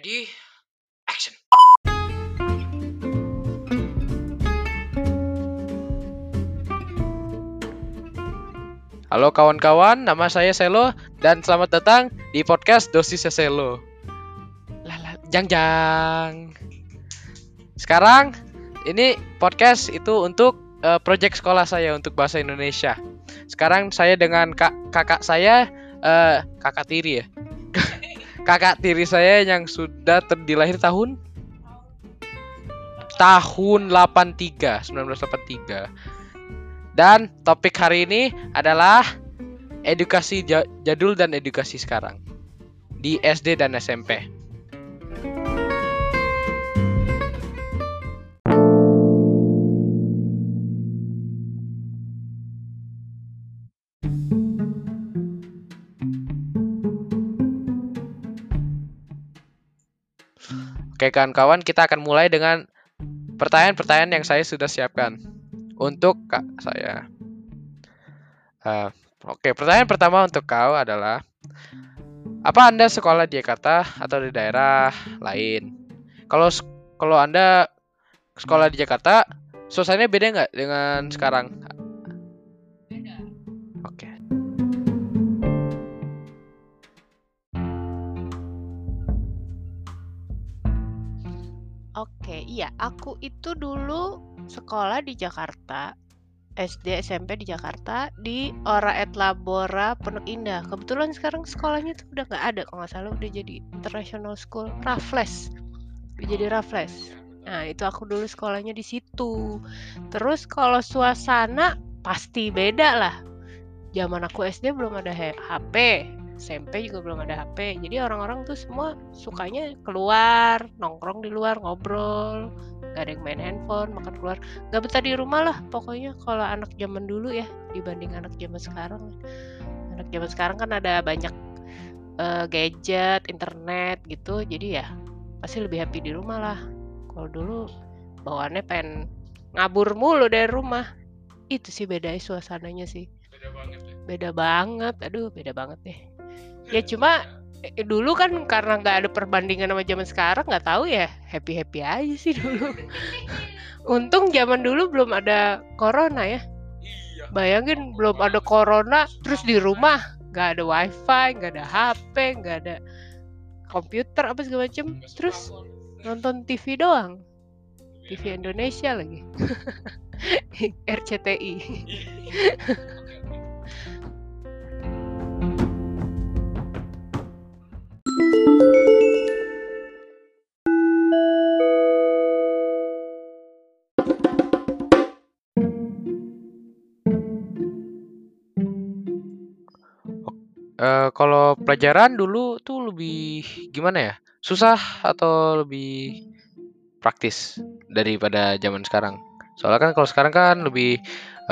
Ready? Action. Halo kawan-kawan, nama saya Selo dan selamat datang di podcast Dosis Selo. Lala, jang jang. Sekarang ini podcast itu untuk uh, project sekolah saya untuk bahasa Indonesia. Sekarang saya dengan kak kakak saya, uh, kakak tiri ya, kakak tiri saya yang sudah terdilahir tahun? Tahun 83 1983 dan topik hari ini adalah edukasi jadul dan edukasi sekarang. Di SD dan SMP. Oke kawan-kawan, kita akan mulai dengan pertanyaan-pertanyaan yang saya sudah siapkan untuk kak saya. Uh, Oke, pertanyaan pertama untuk kau adalah apa anda sekolah di Jakarta atau di daerah lain? Kalau kalau anda sekolah di Jakarta, suasananya beda nggak dengan sekarang? Aku itu dulu sekolah di Jakarta, SD, SMP di Jakarta, di Ora Et Labora Pondok Indah. Kebetulan sekarang sekolahnya tuh udah nggak ada kalau nggak salah udah jadi International School Raffles. Udah jadi Raffles. Nah, itu aku dulu sekolahnya di situ. Terus kalau suasana pasti beda lah. Zaman aku SD belum ada HP, SMP juga belum ada HP. Jadi orang-orang tuh semua sukanya keluar, nongkrong di luar, ngobrol, gak ada yang main handphone makan keluar. Gak betah di rumah lah pokoknya kalau anak zaman dulu ya dibanding anak zaman sekarang. Anak zaman sekarang kan ada banyak uh, gadget internet gitu. Jadi ya pasti lebih happy di rumah lah. Kalau dulu bawaannya pengen ngabur mulu dari rumah. Itu sih beda suasananya sih. Beda banget ya? beda banget. Aduh beda banget deh ya cuma eh, dulu kan karena nggak ada perbandingan sama zaman sekarang nggak tahu ya happy happy aja sih dulu. Untung zaman dulu belum ada corona ya. Iya. bayangin belum ada corona terus di rumah nggak ada wifi nggak ada hp nggak ada komputer apa segala macem terus nonton TV doang. TV Indonesia lagi. RCTI Uh, kalau pelajaran dulu tuh lebih gimana ya? Susah atau lebih praktis daripada zaman sekarang? Soalnya kan kalau sekarang kan lebih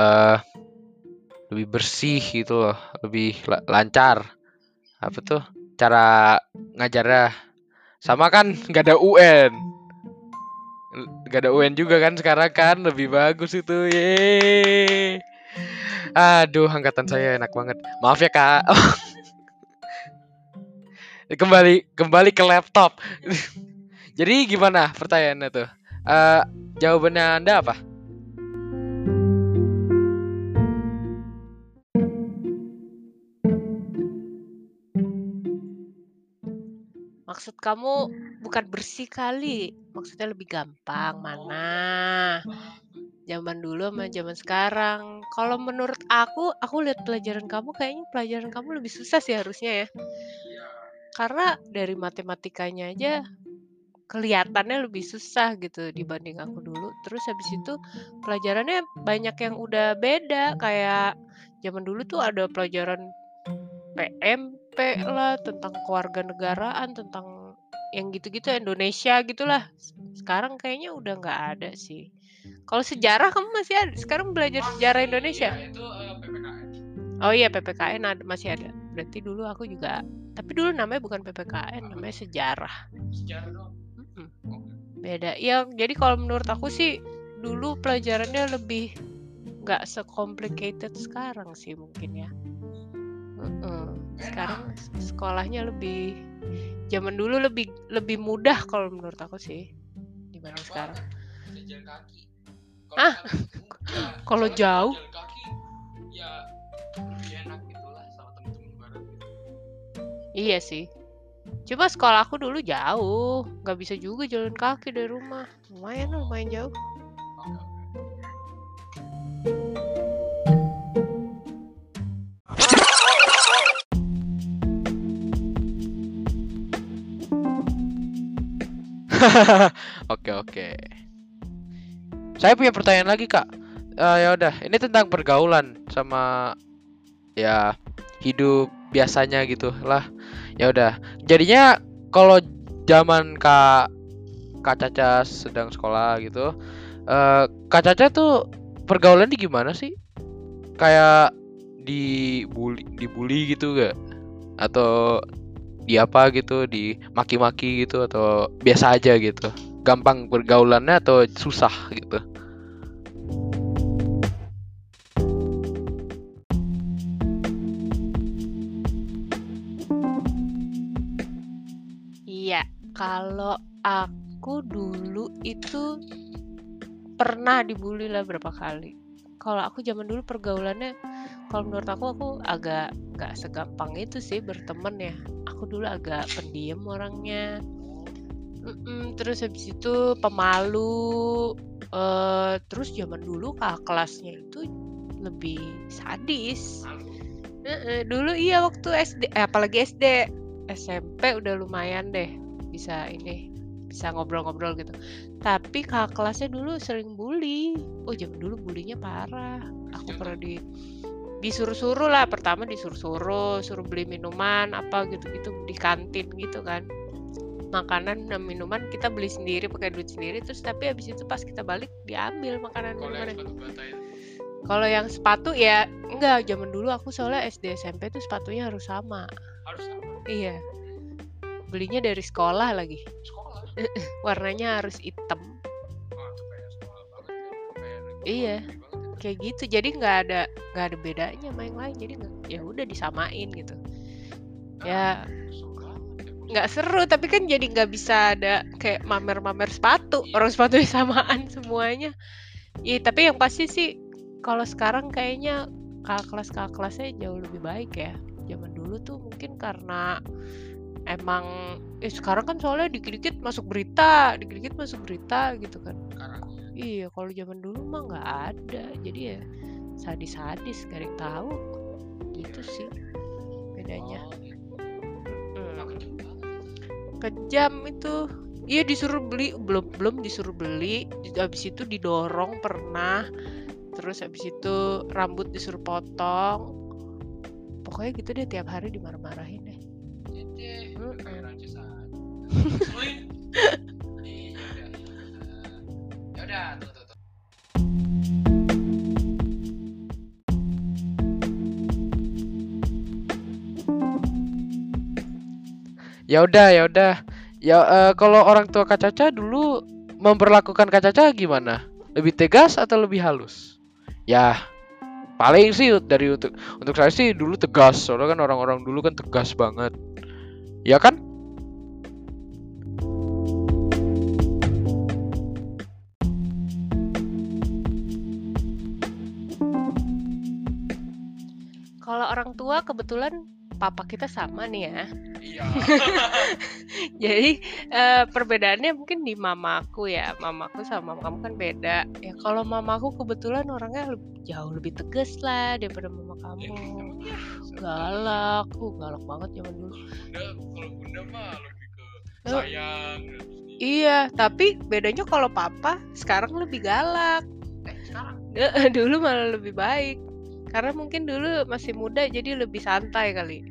uh, lebih bersih gitu loh, lebih la lancar. Apa tuh? Cara ngajarnya. Sama kan nggak ada UN. Gak ada UN juga kan sekarang kan lebih bagus itu. Yeay. Aduh, angkatan saya enak banget. Maaf ya, Kak. kembali kembali ke laptop. Jadi gimana pertanyaannya tuh? Uh, jawabannya Anda apa? Maksud kamu bukan bersih kali, maksudnya lebih gampang mana? Zaman dulu sama zaman sekarang. Kalau menurut aku, aku lihat pelajaran kamu kayaknya pelajaran kamu lebih susah sih harusnya ya. Karena dari matematikanya aja kelihatannya lebih susah gitu dibanding aku dulu. Terus habis itu pelajarannya banyak yang udah beda kayak zaman dulu tuh ada pelajaran PMP lah tentang kewarganegaraan, tentang yang gitu-gitu Indonesia gitulah. Sekarang kayaknya udah nggak ada sih. Kalau sejarah kamu masih ada? Sekarang belajar sejarah Indonesia? Iya, itu uh, PPKN. Oh iya PPKN ada, masih ada. Berarti dulu aku juga. Tapi dulu namanya bukan PPKN, namanya sejarah. Sejarah dong. Mm -mm. Beda. Ya jadi kalau menurut aku sih dulu pelajarannya lebih nggak secomplicated sekarang sih mungkin ya. Sekarang sekolahnya lebih zaman dulu lebih lebih mudah kalau menurut aku sih dibanding sekarang. Ah, kalau jauh? kaki ya enak gitu sama temen-temen gitu. Iya sih. Cuma sekolah aku dulu jauh, nggak bisa juga jalan kaki dari rumah. Lumayan lumayan jauh. Oke oke. Saya punya pertanyaan lagi kak. Eh, ya udah, ini tentang pergaulan sama ya hidup biasanya gitu lah. Ya udah. Jadinya kalau zaman kak kak Caca sedang sekolah gitu, eh kak Caca tuh pergaulan di gimana sih? Kayak dibully dibully gitu gak? Atau di apa gitu, dimaki-maki gitu atau biasa aja gitu? Gampang pergaulannya atau susah gitu? Iya, kalau aku dulu itu pernah dibully lah berapa kali. Kalau aku zaman dulu pergaulannya, kalau menurut aku aku agak nggak segampang itu sih berteman ya. Aku dulu agak pendiam orangnya. Mm-mm, terus habis itu pemalu. eh terus zaman dulu kakak kelasnya itu lebih sadis. Heeh, dulu iya waktu SD, eh, apalagi SD, SMP udah lumayan deh bisa ini bisa ngobrol-ngobrol gitu. Tapi kakak kelasnya dulu sering bully. Oh zaman dulu bulinya parah. Aku pernah di disuruh-suruh lah. Pertama disuruh-suruh suruh beli minuman apa gitu-gitu di kantin gitu kan. Makanan dan minuman kita beli sendiri pakai duit sendiri. Terus tapi habis itu pas kita balik diambil makanan minumannya kalau yang sepatu ya enggak. Zaman dulu aku soalnya SD SMP tuh sepatunya harus sama. Harus sama. Iya. Belinya dari sekolah lagi. Sekolah. warnanya harus hitam. Wah, itu kayak sekolah banget ya. Kayak Iya. Kayak gitu. Jadi nggak ada nggak ada bedanya sama yang lain. Jadi nggak ya udah disamain gitu. Ya Suka. nggak seru tapi kan jadi nggak bisa ada kayak mamer-mamer sepatu. Orang sepatunya samaan semuanya. Iya tapi yang pasti sih kalau sekarang kayaknya kakak kelas kakak kelasnya jauh lebih baik ya. Zaman dulu tuh mungkin karena emang eh sekarang kan soalnya dikit-dikit masuk berita dikit-dikit masuk berita gitu kan. Sekarang. Iya kalau zaman dulu mah nggak ada. Jadi ya sadis-sadis gak ada yang tahu. Gitu sih bedanya. Mm. Nggak kejam itu. Iya disuruh beli. Belum belum disuruh beli. Habis itu didorong pernah. Terus habis itu rambut disuruh potong. Pokoknya gitu deh tiap hari dimarah-marahin deh. Jadi, Mm-mm. kayak Ya udah. Ya udah, ya eh, kalau orang tua Kak Caca dulu memperlakukan Kak Caca gimana? Lebih tegas atau lebih halus? Ya, paling sih dari untuk untuk saya sih dulu tegas. Soalnya kan orang-orang dulu kan tegas banget. Ya kan? Tua kebetulan papa kita sama nih ya. Iya. jadi eh, perbedaannya mungkin di mamaku ya. Mamaku sama mama kamu kan beda. Ya kalau mamaku kebetulan orangnya leb- jauh lebih tegas lah daripada mama kamu. Galak. Uh, galak banget zaman dulu. Bunda, kalau bunda mah lebih ke Eh. sayang. iya tapi bedanya kalau papa sekarang lebih galak. Eh, sekarang? Eh, dulu malah lebih baik karena mungkin dulu masih muda jadi lebih santai kali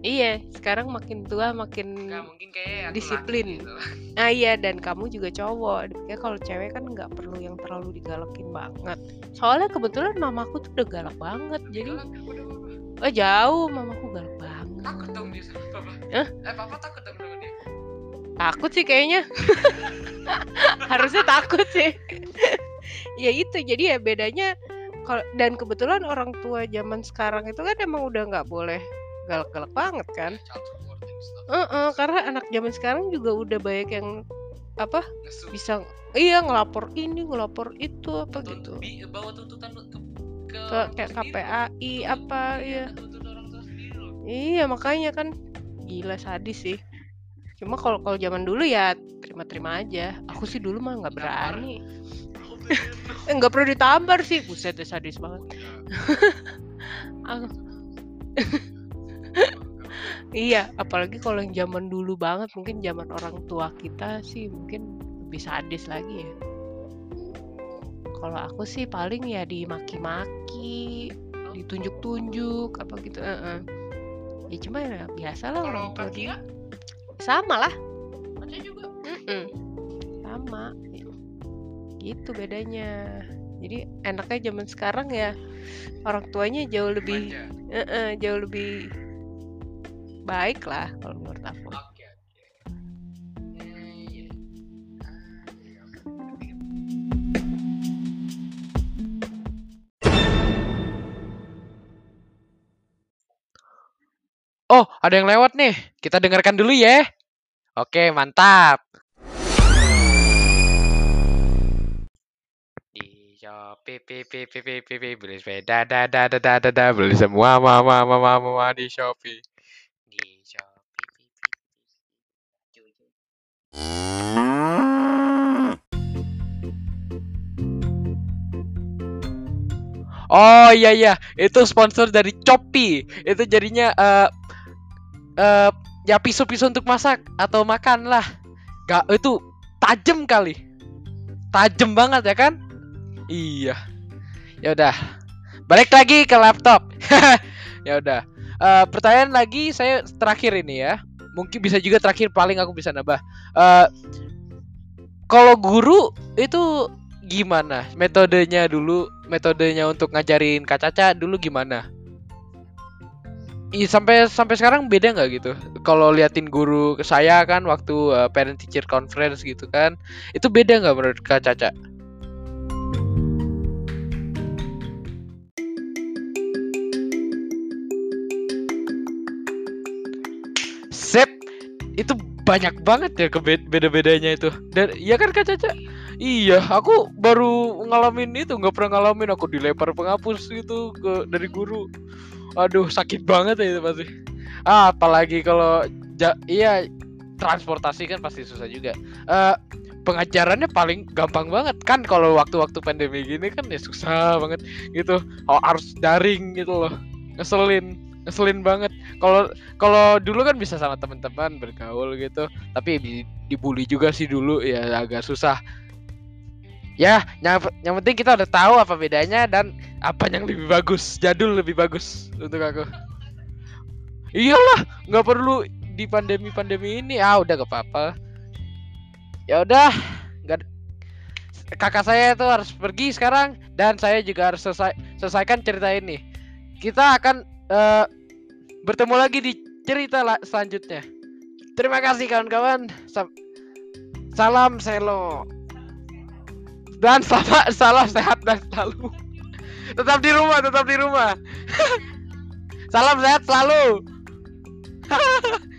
iya sekarang makin tua makin nggak mungkin kayak Disiplin. gitu. Ah iya dan kamu juga cowok. Ya kalau cewek kan nggak perlu yang terlalu digalakin banget. Soalnya kebetulan mamaku tuh udah galak banget. Jadi Galak oh jauh mamaku galak banget. takut dong dia sama papa. Hah? Eh, papa takut dong sama dia. Takut sih kayaknya. Harusnya takut sih. ya itu jadi ya bedanya dan kebetulan orang tua zaman sekarang itu kan emang udah nggak boleh galak-galak banget kan. Ini. Heeh, karena anak zaman sekarang juga udah banyak yang apa bisa iya ngelapor ini ngelapor itu apa gitu bawa tuntutan ke, ke kayak. KPAI apa Iya, ya tua sendiri loh. iya makanya kan gila sadis sih cuma kalau kalau zaman dulu ya terima-terima aja aku sih dulu mah nggak berani. Eh nggak perlu ditampar sih buset deh sadis banget iya apalagi kalau yang zaman dulu banget mungkin zaman orang tua kita sih mungkin lebih sadis lagi ya kalau aku sih paling ya dimaki-maki ditunjuk-tunjuk apa gitu eh-eh. ya cuma ya biasa lah orang tua dulu. sama lah juga. Mm-mm. sama gitu bedanya jadi enaknya zaman sekarang ya orang tuanya jauh lebih Manja. eh-eh, jauh lebih baik lah kalau menurut aku. Eh, iya. Ah, iya, oke. Oh, ada yang lewat nih. Kita dengarkan dulu ya. Oke, mantap. Beli sepeda, da, da, da, da, da, da, beli semua, ma, ma, ma, ma, ma, ma, di Shopee. Di Shopee. Oh iya iya, itu sponsor dari Shopee. Itu jadinya eh eh ya pisau-pisau untuk masak atau makan lah. Gak itu tajam kali. Tajam banget ya kan? Iya. Ya udah. Balik lagi ke laptop. ya udah. Eh, pertanyaan lagi saya terakhir ini ya. Mungkin bisa juga terakhir paling aku bisa nambah. Eh kalau guru itu gimana metodenya dulu metodenya untuk ngajarin Kak Caca dulu gimana Ih, sampai sampai sekarang beda nggak gitu kalau liatin guru saya kan waktu uh, parent teacher conference gitu kan itu beda nggak menurut Kak Caca itu banyak banget ya beda-bedanya itu dan ya kan Kak Caca Iya, aku baru ngalamin itu, nggak pernah ngalamin aku dilempar penghapus gitu ke dari guru. Aduh, sakit banget ya itu pasti. Ah, apalagi kalau ja, iya transportasi kan pasti susah juga. Eh pengajarannya paling gampang banget kan kalau waktu-waktu pandemi gini kan ya susah banget gitu. Oh, harus daring gitu loh. Ngeselin, ngeselin banget. Kalau kalau dulu kan bisa sama teman-teman bergaul gitu, tapi di- dibully juga sih dulu. Ya agak susah. Ya yang, yang penting kita udah tahu apa bedanya dan apa yang lebih bagus. Jadul lebih bagus untuk aku. Iyalah nggak perlu di pandemi pandemi ini. Ah udah gak apa-apa. Ya udah nggak kakak saya itu harus pergi sekarang dan saya juga harus selesai selesaikan cerita ini. Kita akan eh, bertemu lagi di cerita la- selanjutnya. Terima kasih kawan-kawan. Salam selo. Dan selamat salam sehat dan selalu. Tetap di rumah tetap di rumah. Salam sehat selalu